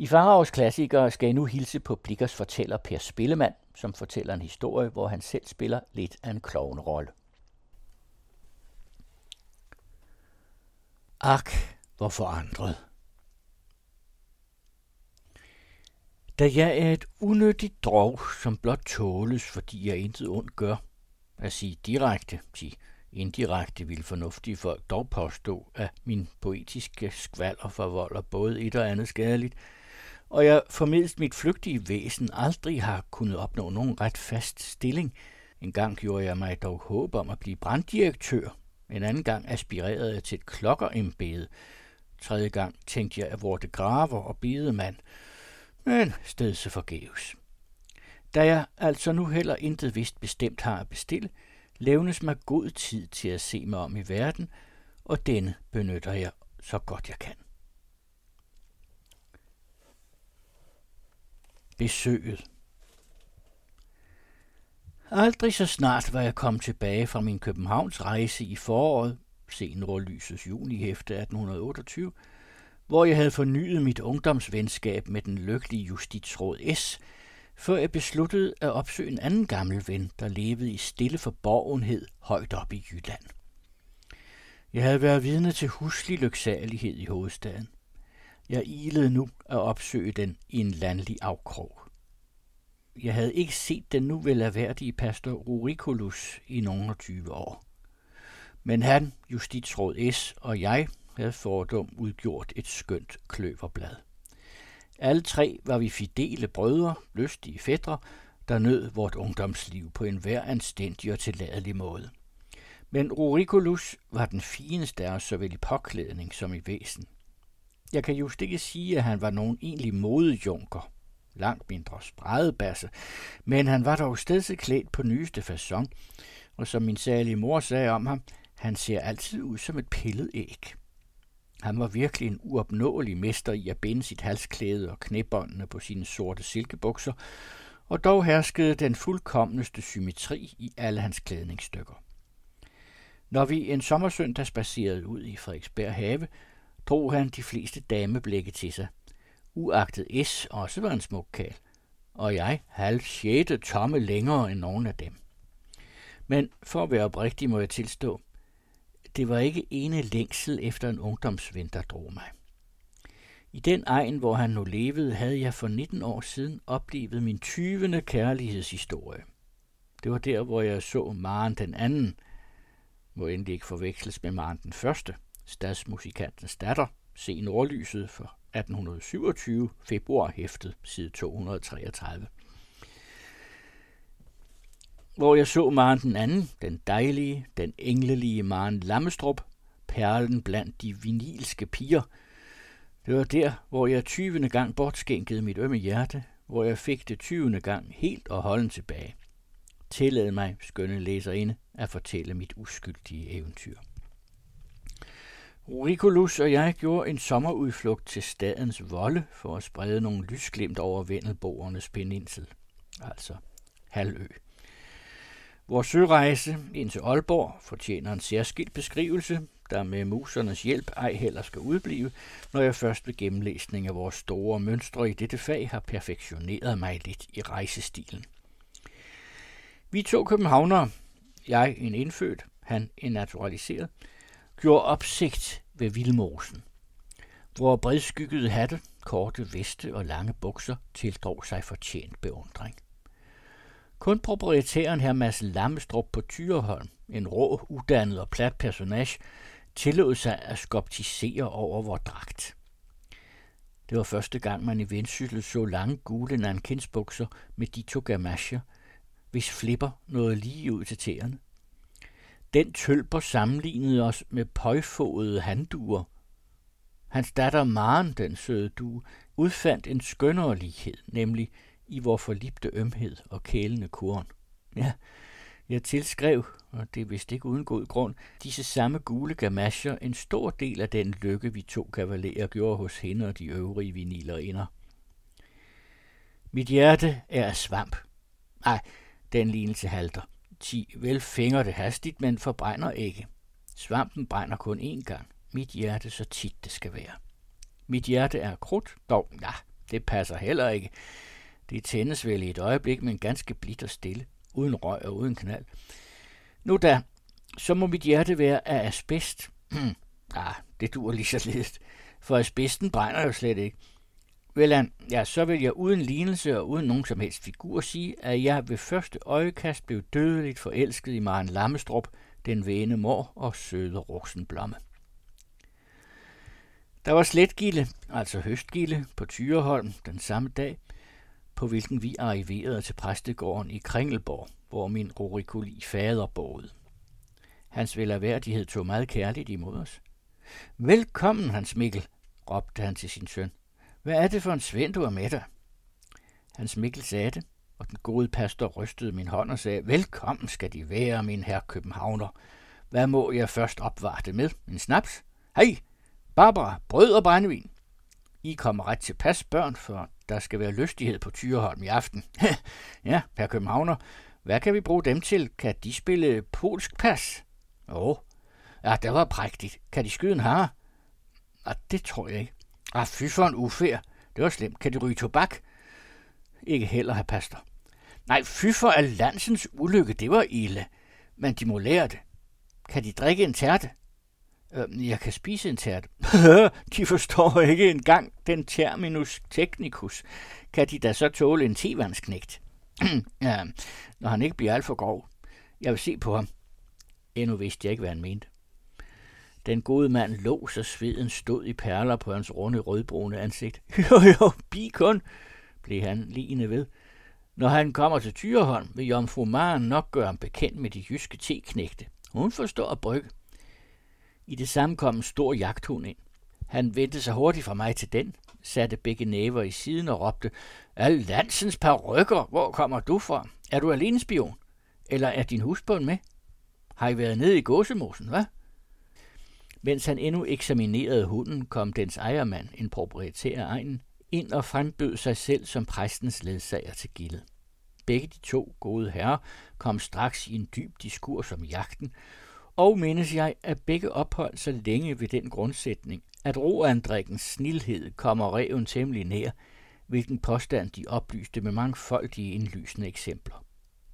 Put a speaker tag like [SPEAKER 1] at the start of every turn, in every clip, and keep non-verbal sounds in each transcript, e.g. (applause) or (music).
[SPEAKER 1] I Faravs klassikere skal jeg nu hilse på Blikkers fortæller Per Spillemand, som fortæller en historie, hvor han selv spiller lidt af en klovnerolle.
[SPEAKER 2] Ak, hvor forandret. Da jeg er et unødigt drog, som blot tåles, fordi jeg intet ondt gør, at sige direkte, sige indirekte vil fornuftige folk dog påstå, at min poetiske skvalder forvolder både et og andet skadeligt, og jeg formidst mit flygtige væsen aldrig har kunnet opnå nogen ret fast stilling. En gang gjorde jeg mig dog håb om at blive branddirektør, en anden gang aspirerede jeg til et klokkerembede, tredje gang tænkte jeg at vorte graver og bidemand, men sted så forgæves. Da jeg altså nu heller intet vist bestemt har at bestille, levnes mig god tid til at se mig om i verden, og denne benytter jeg så godt jeg kan. Besøget Aldrig så snart var jeg kommet tilbage fra min Københavns rejse i foråret, se Nordlysets junihæfte 1828, hvor jeg havde fornyet mit ungdomsvenskab med den lykkelige justitsråd S, før jeg besluttede at opsøge en anden gammel ven, der levede i stille forborgenhed højt op i Jylland. Jeg havde været vidne til huslig lyksalighed i hovedstaden. Jeg ilede nu at opsøge den i en landlig afkrog. Jeg havde ikke set den nu velaværdige pastor Ruriculus i nogle 20 år. Men han, justitsråd S og jeg havde fordom udgjort et skønt kløverblad. Alle tre var vi fidele brødre, lystige fædre, der nød vort ungdomsliv på en hver anstændig og tilladelig måde. Men Ruriculus var den fineste af os såvel i påklædning som i væsen. Jeg kan just ikke sige, at han var nogen egentlig modejunker, langt mindre spredebasse, men han var dog stedse klædt på nyeste façon, og som min særlige mor sagde om ham, han ser altid ud som et pillet æg. Han var virkelig en uopnåelig mester i at binde sit halsklæde og knæbåndene på sine sorte silkebukser, og dog herskede den fuldkommeneste symmetri i alle hans klædningsstykker. Når vi en sommersøndag spacerede ud i Frederiksberg have, drog han de fleste dameblikke til sig. Uagtet S også var en smuk kæl, og jeg halv sjette tomme længere end nogen af dem. Men for at være oprigtig må jeg tilstå, det var ikke ene længsel efter en ungdomsven, der drog mig. I den egen, hvor han nu levede, havde jeg for 19 år siden oplevet min 20. kærlighedshistorie. Det var der, hvor jeg så Maren den anden, må endelig ikke forveksles med Maren den første, stadsmusikantens datter, se Nordlyset for 1827, februar hæftet, side 233 hvor jeg så Maren den anden, den dejlige, den englelige Maren Lammestrup, perlen blandt de vinilske piger. Det var der, hvor jeg tyvende gang bortskænkede mit ømme hjerte, hvor jeg fik det tyvende gang helt og holden tilbage. Tillad mig, skønne læserinde, at fortælle mit uskyldige eventyr. Rikolus og jeg gjorde en sommerudflugt til stadens volde for at sprede nogle lysglimt over Vendelboernes peninsel, altså halvø. Vores sørejse ind til Aalborg fortjener en særskilt beskrivelse, der med musernes hjælp ej heller skal udblive, når jeg først ved gennemlæsning af vores store mønstre i dette fag har perfektioneret mig lidt i rejsestilen. Vi to københavnere, jeg en indfødt, han en naturaliseret, gjorde opsigt ved Vildmosen, hvor bredskyggede hatte, korte veste og lange bukser tildrog sig fortjent beundring. Kun proprietæren her Mads Lammestrup på Tyreholm, en rå, uddannet og plat personage, tillod sig at skoptisere over vor dragt. Det var første gang, man i Vendsyssel så lange gule nankinsbukser med de to gamasjer, hvis flipper nåede lige ud til tæerne. Den tølper sammenlignede os med pøjfåede handduer. Hans datter Maren, den søde due, udfandt en skønnere lighed, nemlig i vor forlipte ømhed og kælende korn. Ja, jeg tilskrev, og det er vist ikke uden god grund, disse samme gule gamascher en stor del af den lykke, vi to kavalerer gjorde hos hende og de øvrige viniler inder. Mit hjerte er af svamp. Nej, den lignelse halter. Ti vel fænger det hastigt, men forbrænder ikke. Svampen brænder kun én gang. Mit hjerte så tit det skal være. Mit hjerte er krudt, dog, ja, det passer heller ikke. Det tændes vel i et øjeblik, men ganske blidt og stille, uden røg og uden knald. Nu da, så må mit hjerte være af asbest. (clears throat) ah, det dur lige så lidt, for asbesten brænder jo slet ikke. Vel, ja, så vil jeg uden lignelse og uden nogen som helst figur sige, at jeg ved første øjekast blev dødeligt forelsket i Maren Lammestrup, den væne mor og søde ruksenblomme. Der var sletgilde, altså høstgilde, på Tyreholm den samme dag, på hvilken vi arriverede til præstegården i Kringelborg, hvor min rorikoli fader boede. Hans velaværdighed tog meget kærligt imod os. Velkommen, Hans Mikkel, råbte han til sin søn. Hvad er det for en svend, du er med dig? Hans Mikkel sagde det, og den gode pastor rystede min hånd og sagde, Velkommen skal de være, min herre Københavner. Hvad må jeg først opvarte med? En snaps? Hej, Barbara, brød og brændevin. I kommer ret til pas, børn, for der skal være lystighed på Tyreholm i aften. (laughs) ja, per Københavner, hvad kan vi bruge dem til? Kan de spille polsk pas? Åh, oh. ja, det var prægtigt. Kan de skyde en hare? Ah, det tror jeg ikke. Ah, fy for en ufær. Det var slemt. Kan de ryge tobak? Ikke heller, herr pastor. Nej, fy for al landsens ulykke, det var ille. Men de må lære det. Kan de drikke en tærte? Øh, jeg kan spise en tærte. (laughs) de forstår ikke engang den terminus technicus. Kan de da så tåle en tevandsknægt? (clears throat) ja, når han ikke bliver alt for grov. Jeg vil se på ham. Endnu vidste jeg ikke, hvad han mente. Den gode mand lå, så sveden stod i perler på hans runde rødbrune ansigt. (laughs) Jo, jo, bikon, blev han ligende ved. Når han kommer til Tyreholm, vil jomfru Maren nok gøre ham bekendt med de jyske teknægte. Hun forstår at brygge. I det samme kom en stor jagthund ind. Han vendte sig hurtigt fra mig til den, satte begge næver i siden og råbte, Al landsens par rykker, hvor kommer du fra? Er du alene spion? Eller er din husbund med? Har I været nede i gåsemosen, hvad? Mens han endnu eksaminerede hunden, kom dens ejermand, en proprietær egen, ind og frembød sig selv som præstens ledsager til gildet. Begge de to gode herrer kom straks i en dyb diskurs om jagten, og mindes jeg, at begge opholdt sig længe ved den grundsætning, at roandrikkens snilhed kommer reven temmelig nær, hvilken påstand de oplyste med mangfoldige indlysende eksempler.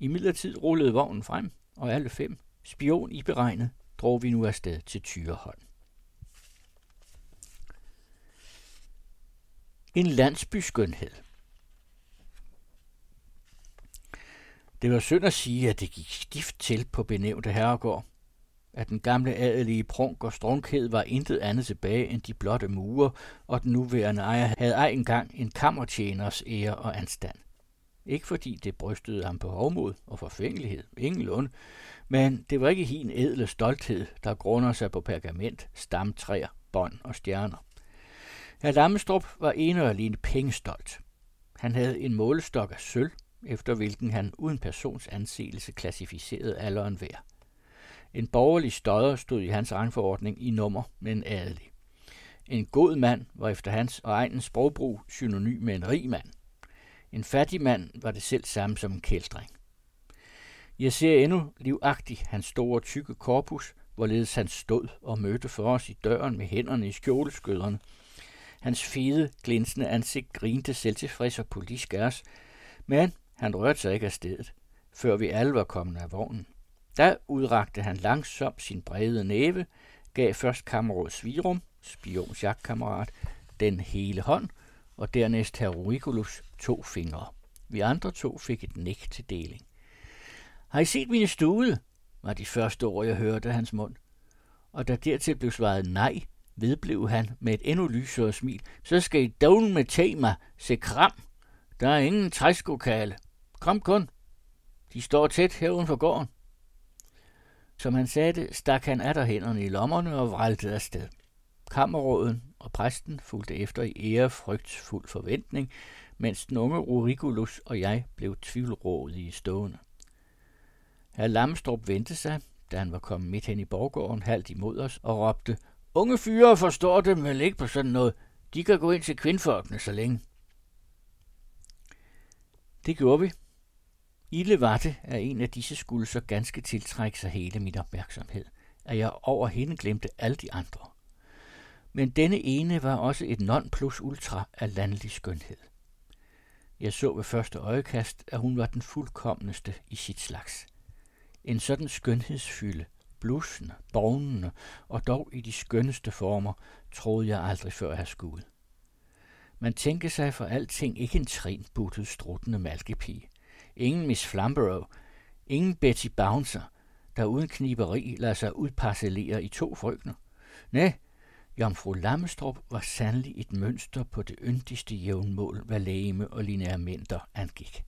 [SPEAKER 2] I midlertid rullede vognen frem, og alle fem, spion i beregnet, drog vi nu afsted til Tyreholm. En landsbyskønhed. Det var synd at sige, at det gik stift til på benævnte herregård, at den gamle adelige prunk og strunkhed var intet andet tilbage end de blotte mure, og den nuværende ejer havde ej engang en kammertjeners ære og anstand. Ikke fordi det brystede ham på hovmod og forfængelighed, ingenlunde, men det var ikke hin edle stolthed, der grunder sig på pergament, stamtræer, bånd og stjerner. Herr Lammestrup var en og alene pengestolt. Han havde en målestok af sølv, efter hvilken han uden persons anseelse klassificerede alderen værd. En borgerlig støder stod i hans rangforordning i nummer med en adelig. En god mand var efter hans og egens sprogbrug synonym med en rig mand. En fattig mand var det selv samme som en kældring. Jeg ser endnu livagtigt hans store tykke korpus, hvorledes han stod og mødte for os i døren med hænderne i skjoleskøderne. Hans fede, glinsende ansigt grinte selvtilfreds og politiskærs, men han rørte sig ikke af stedet, før vi alle var kommet af vognen. Da udrakte han langsomt sin brede næve, gav først kammerråd Svirum, spions jagtkammerat, den hele hånd, og dernæst herr to fingre. Vi andre to fik et nik til deling. Har I set mine stude? var de første ord, jeg hørte af hans mund. Og da dertil blev svaret nej, vedblev han med et endnu lysere smil. Så skal I dogen med tema se kram. Der er ingen træskokale. Kom kun. De står tæt her uden for gården. Som han sagde det, stak han af hænderne i lommerne og vraltede afsted. Kammerråden og præsten fulgte efter i ærefrygtsfuld forventning, mens den unge Rurikulus og jeg blev tvivlrådige stående. Herr Lamstrup vendte sig, da han var kommet midt hen i borggården, halvt imod os, og råbte, Unge fyre forstår det vel ikke på sådan noget. De kan gå ind til kvindfolkene så længe. Det gjorde vi, Ille var det, at en af disse skulle så ganske tiltrække sig hele min opmærksomhed, at jeg over hende glemte alle de andre. Men denne ene var også et non plus ultra af landlig skønhed. Jeg så ved første øjekast, at hun var den fuldkommeneste i sit slags. En sådan skønhedsfylde, blusende, bognende og dog i de skønneste former, troede jeg aldrig før at have skudt. Man tænkte sig for alting ikke en trinbuttet struttende malkepige. Ingen Miss Flamborough, ingen Betty Bouncer, der uden kniberi lader sig udparcellere i to frøkner. Nej, Jomfru Lammestrup var sandelig et mønster på det yndigste jævnmål, hvad lægeme og lineamenter angik.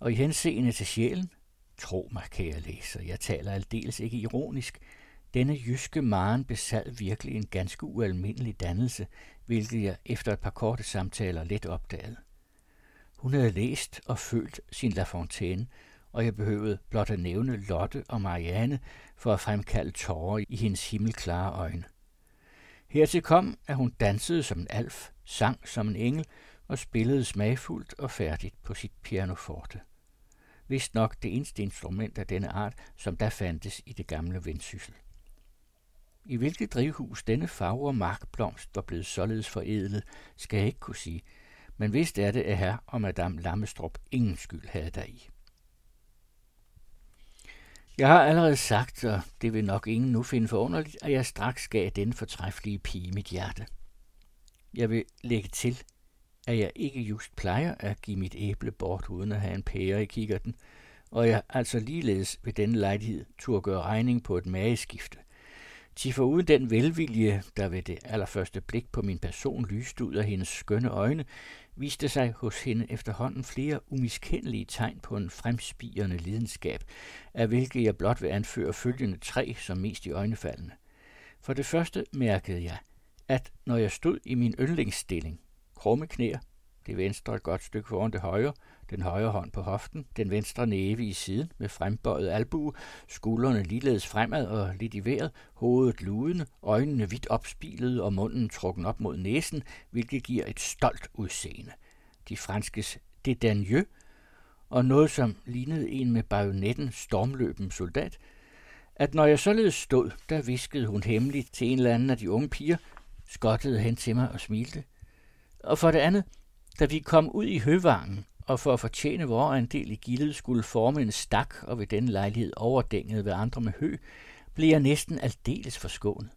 [SPEAKER 2] Og i henseende til sjælen, tro mig, kære læser, jeg taler aldeles ikke ironisk, denne jyske maren besad virkelig en ganske ualmindelig dannelse, hvilket jeg efter et par korte samtaler let opdagede. Hun havde læst og følt sin La Fontaine, og jeg behøvede blot at nævne Lotte og Marianne for at fremkalde tårer i hendes himmelklare øjne. Hertil kom, at hun dansede som en alf, sang som en engel og spillede smagfuldt og færdigt på sit pianoforte. Vist nok det eneste instrument af denne art, som der fandtes i det gamle vendsyssel. I hvilket drivhus denne fagre markblomst var blevet således forædlet, skal jeg ikke kunne sige, men vist er det, at herr og madame Lammestrup ingen skyld havde deri. Jeg har allerede sagt, og det vil nok ingen nu finde forunderligt, at jeg straks gav den fortræffelige pige mit hjerte. Jeg vil lægge til, at jeg ikke just plejer at give mit æble bort uden at have en pære i kikkerten, og jeg altså ligeledes ved denne lejlighed turde gøre regning på et mageskifte. Til foruden den velvilje, der ved det allerførste blik på min person lyste ud af hendes skønne øjne, viste sig hos hende efterhånden flere umiskendelige tegn på en fremspirende lidenskab, af hvilke jeg blot vil anføre følgende tre som mest i øjnefaldene. For det første mærkede jeg, at når jeg stod i min yndlingsstilling, krumme knæer, det venstre et godt stykke foran det højre, den højre hånd på hoften, den venstre næve i siden med frembøjet albue, skuldrene ligeledes fremad og lidt i vejret, hovedet ludende, øjnene vidt opspilede og munden trukken op mod næsen, hvilket giver et stolt udseende. De franskes dédaigneux og noget, som lignede en med bajonetten stormløben soldat, at når jeg således stod, der viskede hun hemmeligt til en eller anden af de unge piger, skottede hen til mig og smilte. Og for det andet, da vi kom ud i høvangen, og for at fortjene vores andel i gildet skulle forme en stak og ved den lejlighed overdænget ved andre med hø, blev jeg næsten aldeles forskånet.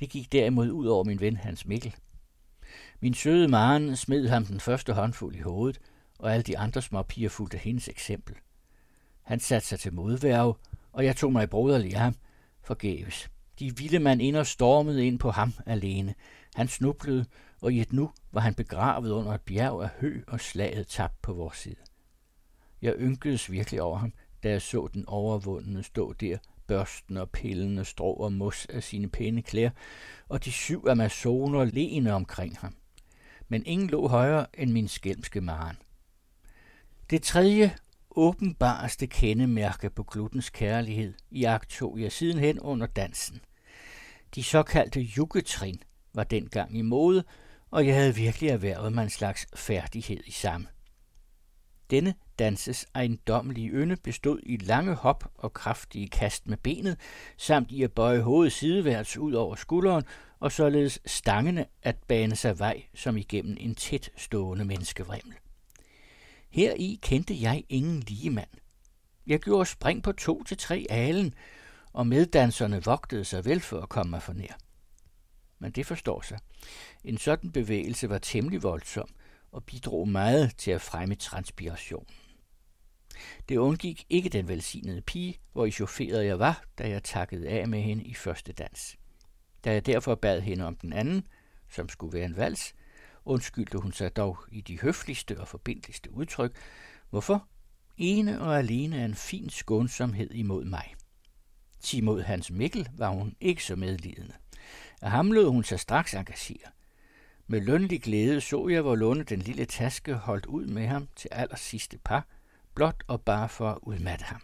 [SPEAKER 2] Det gik derimod ud over min ven Hans Mikkel. Min søde Maren smed ham den første håndfuld i hovedet, og alle de andre små piger fulgte hendes eksempel. Han satte sig til modværge, og jeg tog mig broderlig af ham, forgæves. De ville man ind og stormede ind på ham alene. Han snublede, og i et nu var han begravet under et bjerg af hø og slaget tabt på vores side. Jeg ynkedes virkelig over ham, da jeg så den overvundne stå der, børsten og pillende strå og mos af sine pæne klæder, og de syv amazoner leende omkring ham. Men ingen lå højere end min skælmske maren. Det tredje åbenbarste kendemærke på glutens kærlighed i akt tog jeg sidenhen under dansen. De såkaldte jukketrin var dengang i mode, og jeg havde virkelig erhvervet mig en slags færdighed i samme. Denne danses ejendommelige ynde bestod i lange hop og kraftige kast med benet, samt i at bøje hovedet sideværts ud over skulderen, og således stangene at bane sig vej som igennem en tæt stående menneskevrimmel. Her i kendte jeg ingen ligemand. Jeg gjorde spring på to til tre alen, og meddanserne vogtede sig vel for at komme mig for nær men det forstår sig. En sådan bevægelse var temmelig voldsom og bidrog meget til at fremme transpiration. Det undgik ikke den velsignede pige, hvor i chaufferet jeg var, da jeg takkede af med hende i første dans. Da jeg derfor bad hende om den anden, som skulle være en vals, undskyldte hun sig dog i de høfligste og forbindeligste udtryk, hvorfor ene og alene er en fin skånsomhed imod mig. Til mod Hans Mikkel var hun ikke så medlidende. Af ham lod hun sig straks engagere. Med lønlig glæde så jeg, hvor Lunde den lille taske holdt ud med ham til allersidste par, blot og bare for at udmatte ham.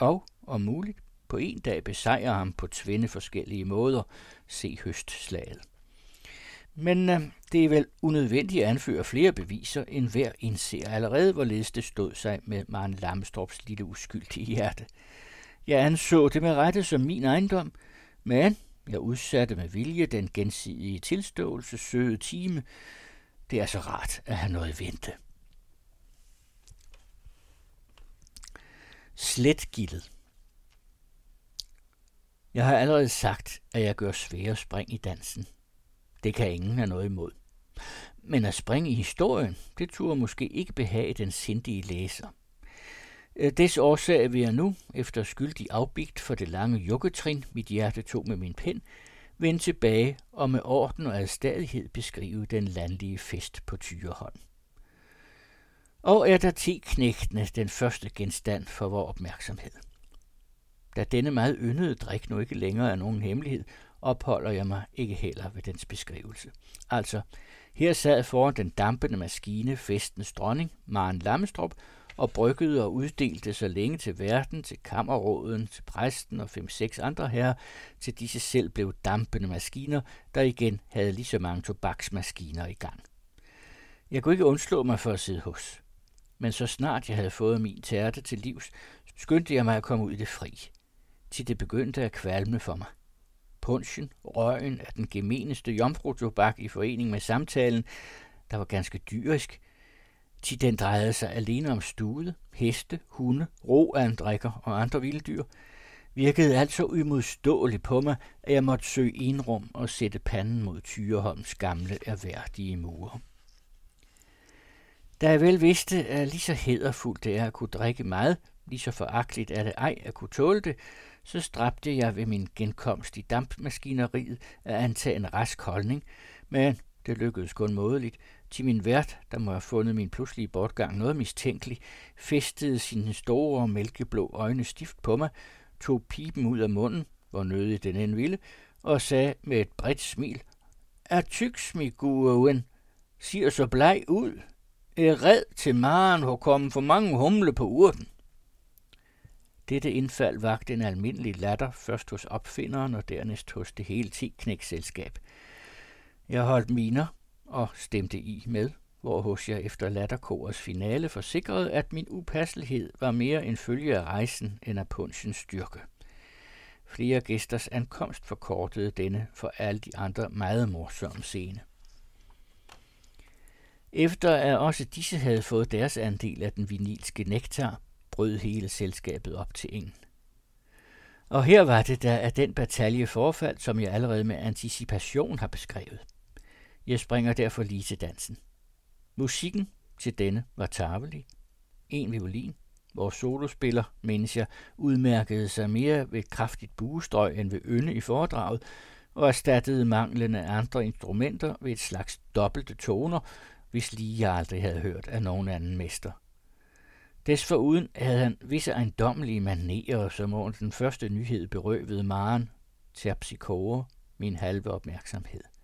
[SPEAKER 2] Og, om muligt, på en dag besejre ham på tvinde forskellige måder, se høstslaget. Men øh, det er vel unødvendigt at anføre flere beviser, end hver indser allerede, hvorledes det stod sig med Maren Lamstorps lille uskyldige hjerte. Jeg anså det med rette som min ejendom, men jeg udsatte med vilje den gensidige tilståelse søde time. Det er så rart at have noget vente. Sletgildet Jeg har allerede sagt, at jeg gør svære spring i dansen. Det kan ingen have noget imod. Men at springe i historien, det turde måske ikke behage den sindige læser. Øh, des årsag vil jeg nu, efter skyldig afbigt for det lange jukketrin, mit hjerte tog med min pen, vende tilbage og med orden og adstadighed beskrive den landlige fest på Tyreholm. Og er der ti knægtene den første genstand for vores opmærksomhed. Da denne meget yndede drik nu ikke længere er nogen hemmelighed, opholder jeg mig ikke heller ved dens beskrivelse. Altså, her sad foran den dampende maskine festens dronning, Maren Lammestrup, og bryggede og uddelte så længe til verden, til kammerråden, til præsten og fem-seks andre herrer, til disse selv blev dampende maskiner, der igen havde lige så mange tobaksmaskiner i gang. Jeg kunne ikke undslå mig for at sidde hos. Men så snart jeg havde fået min tærte til livs, skyndte jeg mig at komme ud i det fri, til det begyndte at kvalme for mig. Punchen, røgen af den gemeneste jomfrutobak i forening med samtalen, der var ganske dyrisk, til den drejede sig alene om stude, heste, hunde, roandrikker og andre vilde dyr, virkede alt så umodståeligt på mig, at jeg måtte søge enrum og sætte panden mod Tyreholms gamle erhverdige mure. Da jeg vel vidste, at lige så hederfuldt det er at kunne drikke meget, lige så foragteligt er det ej at kunne tåle det, så stræbte jeg ved min genkomst i dampmaskineriet at antage en rask holdning, men det lykkedes kun modeligt, til min vært, der må have fundet min pludselige bortgang noget mistænkelig, festede sine store mælkeblå øjne stift på mig, tog pipen ud af munden, hvor nødig den end ville, og sagde med et bredt smil, Er tyksmiguen, siger så bleg ud, er red til maren hvor kommet for mange humle på urten. Dette indfald vagte en almindelig latter, først hos opfinderen og dernæst hos det hele ti-knækselskab. Jeg holdt miner og stemte i med, hvorhos jeg efter latterkorets finale forsikrede, at min upasselighed var mere en følge af rejsen end af punchens styrke. Flere gæsters ankomst forkortede denne for alle de andre meget morsomme scene. Efter at også disse havde fået deres andel af den vinilske nektar, brød hele selskabet op til ingen. Og her var det da, at den batalje forfald, som jeg allerede med anticipation har beskrevet. Jeg springer derfor lige til dansen. Musikken til denne var tarvelig. En violin, hvor solospiller, mens jeg udmærkede sig mere ved kraftigt buestrøg end ved ynde i foredraget, og erstattede manglen af andre instrumenter ved et slags dobbelte toner, hvis lige jeg aldrig havde hørt af nogen anden mester. Desforuden havde han visse ejendommelige manerer, som under den første nyhed berøvede Maren, Terpsikore, min halve opmærksomhed.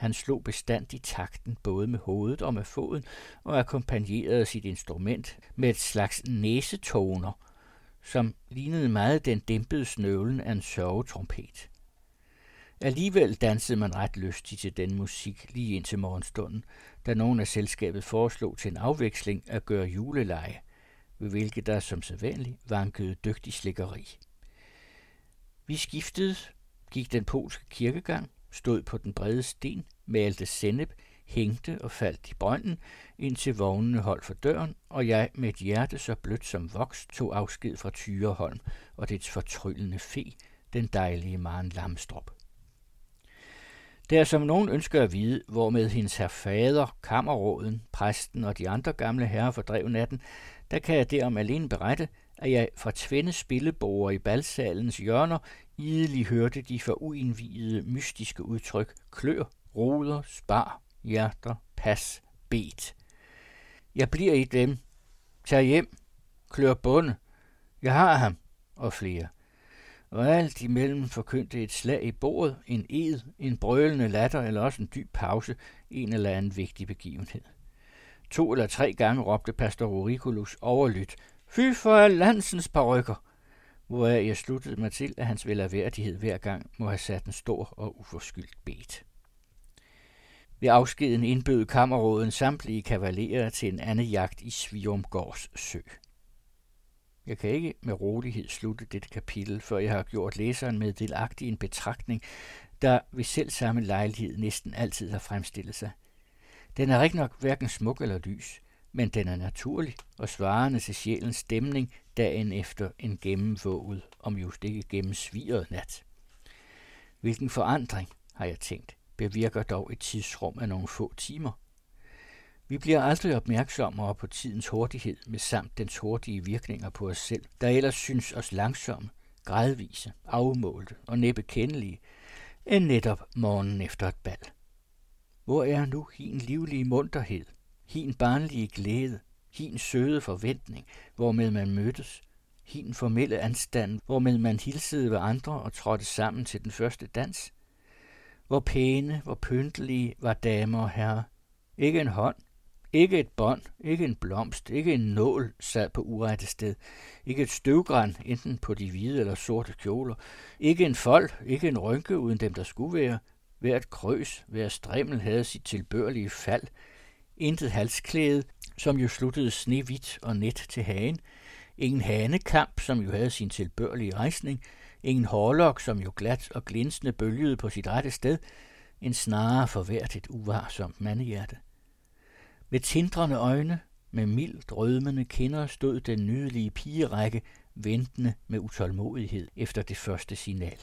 [SPEAKER 2] Han slog bestandigt takten både med hovedet og med foden og akkompagnerede sit instrument med et slags næsetoner, som lignede meget den dæmpede snøvlen af en sørgetrompet. Alligevel dansede man ret lystigt til den musik lige indtil morgenstunden, da nogen af selskabet foreslog til en afveksling at gøre juleleje, ved hvilket der som sædvanligt vankede dygtig slikkeri. Vi skiftede, gik den polske kirkegang, stod på den brede sten, malte sennep, hængte og faldt i brønden, indtil vognene holdt for døren, og jeg med et hjerte så blødt som voks tog afsked fra Tyreholm og dets fortryllende fe, den dejlige Maren Lamstrup. Der som nogen ønsker at vide, hvormed hendes herr fader, kammerråden, præsten og de andre gamle herrer fordrev natten, der kan jeg derom alene berette, at jeg fra tvende spilleborer i balsalens hjørner idelig hørte de for uindvidede mystiske udtryk klør, ruder, spar, hjerter, pas, bet. Jeg bliver i dem. Tag hjem. Klør bunde. Jeg har ham. Og flere. Og alt imellem forkyndte et slag i bordet, en ed, en brølende latter eller også en dyb pause, en eller anden vigtig begivenhed. To eller tre gange råbte pastor Auriculus overlydt, Fy for landsens parrykker! Hvoraf jeg sluttede mig til, at hans velaværdighed hver gang må have sat en stor og uforskyldt bet. Ved afskeden indbød kammerråden samtlige kavalerer til en anden jagt i Sviumgårds sø. Jeg kan ikke med rolighed slutte dette kapitel, før jeg har gjort læseren med delagtig en betragtning, der ved selv samme lejlighed næsten altid har fremstillet sig. Den er ikke nok hverken smuk eller lys, men den er naturlig og svarende til sjælens stemning dagen efter en gennemvåget, om just ikke gennemsviret nat. Hvilken forandring, har jeg tænkt, bevirker dog et tidsrum af nogle få timer. Vi bliver aldrig opmærksommere på tidens hurtighed med samt dens hurtige virkninger på os selv, der ellers synes os langsomme, gradvise, afmålte og næppe kendelige, end netop morgenen efter et bal. Hvor er nu hin livlige munterhed, hin barnlige glæde, hin søde forventning, hvormed man mødtes, hin formelle anstand, hvormed man hilsede ved andre og trådte sammen til den første dans? Hvor pæne, hvor pyntelige var damer og herrer. Ikke en hånd, ikke et bånd, ikke en blomst, ikke en nål sad på urette sted. Ikke et støvgræn, enten på de hvide eller sorte kjoler. Ikke en fold, ikke en rynke uden dem, der skulle være. Hvert krøs, hver strimmel havde sit tilbørlige fald. Intet halsklæde, som jo sluttede snehvidt og net til hagen. Ingen hanekamp, som jo havde sin tilbørlige rejsning. Ingen hårlok, som jo glat og glinsende bølgede på sit rette sted. En snare forvært et uvarsomt mandehjerte. Med tindrende øjne, med mildt rødmende kinder stod den nydelige pigerække ventende med utålmodighed efter det første signal.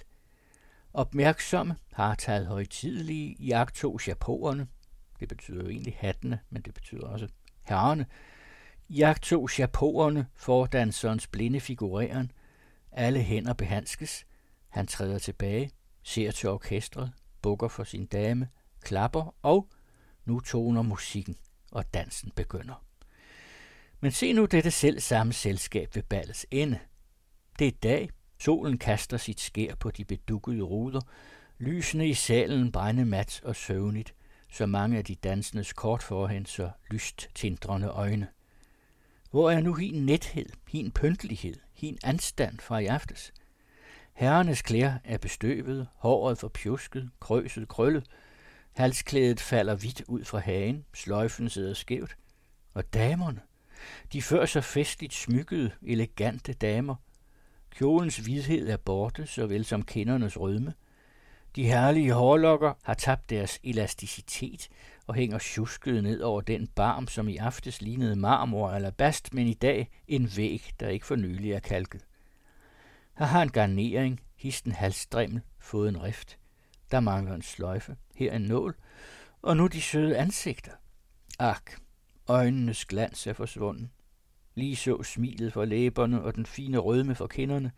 [SPEAKER 2] Opmærksomme, har taget jagt jagtog chapeauerne, det betyder jo egentlig hattene, men det betyder også herrerne, jagtog chapeauerne for danserens blinde figureren, alle hænder behandskes, han træder tilbage, ser til orkestret, bukker for sin dame, klapper og nu toner musikken og dansen begynder. Men se nu dette selv samme selskab ved ballets ende. Det er dag, solen kaster sit skær på de bedukkede ruder, lysene i salen brænde mat og søvnigt, så mange af de dansendes kort forhen så lyst tindrende øjne. Hvor er nu hin nethed, hin pyntelighed, hin anstand fra i aftes? Herrenes klæder er bestøvet, håret for pjusket, krøset krøllet, Halsklædet falder vidt ud fra hagen, sløjfen sidder skævt. Og damerne, de før så festligt smykkede, elegante damer. Kjolens hvidhed er borte, såvel som kindernes rødme. De herlige hårlokker har tabt deres elasticitet og hænger tjusket ned over den barm, som i aftes lignede marmor eller bast, men i dag en væg, der ikke for nylig er kalket. Her har en garnering, histen halsstrimmel, fået en rift. Der mangler en sløjfe, her en nål, og nu de søde ansigter. Ak, øjnenes glans er forsvunden. Lige så smilet for læberne og den fine rødme for kinderne.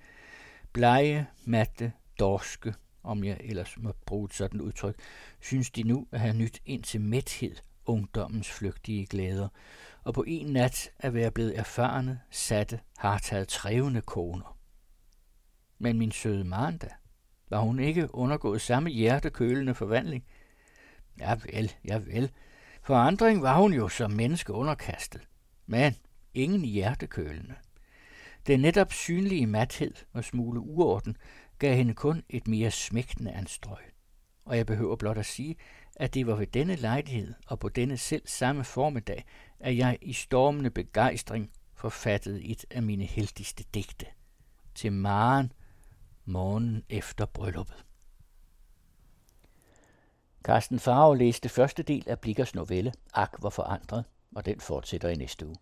[SPEAKER 2] Blege, matte, dorske, om jeg ellers må bruge et sådan udtryk, synes de nu at have nyt ind til mæthed ungdommens flygtige glæder, og på en nat at være blevet erfarne, satte, har taget trævende koner. Men min søde Maranda, var hun ikke undergået samme hjertekølende forvandling? Ja vel, ja vel. Forandring var hun jo som menneske underkastet. Men ingen hjertekølende. Den netop synlige mathed og smule uorden gav hende kun et mere smægtende anstrøg. Og jeg behøver blot at sige, at det var ved denne lejlighed og på denne selv samme formiddag, at jeg i stormende begejstring forfattede et af mine heldigste digte. Til Maren morgen efter brylluppet. Carsten Farve læste første del af Blikkers novelle Ak var forandret, og den fortsætter i næste uge.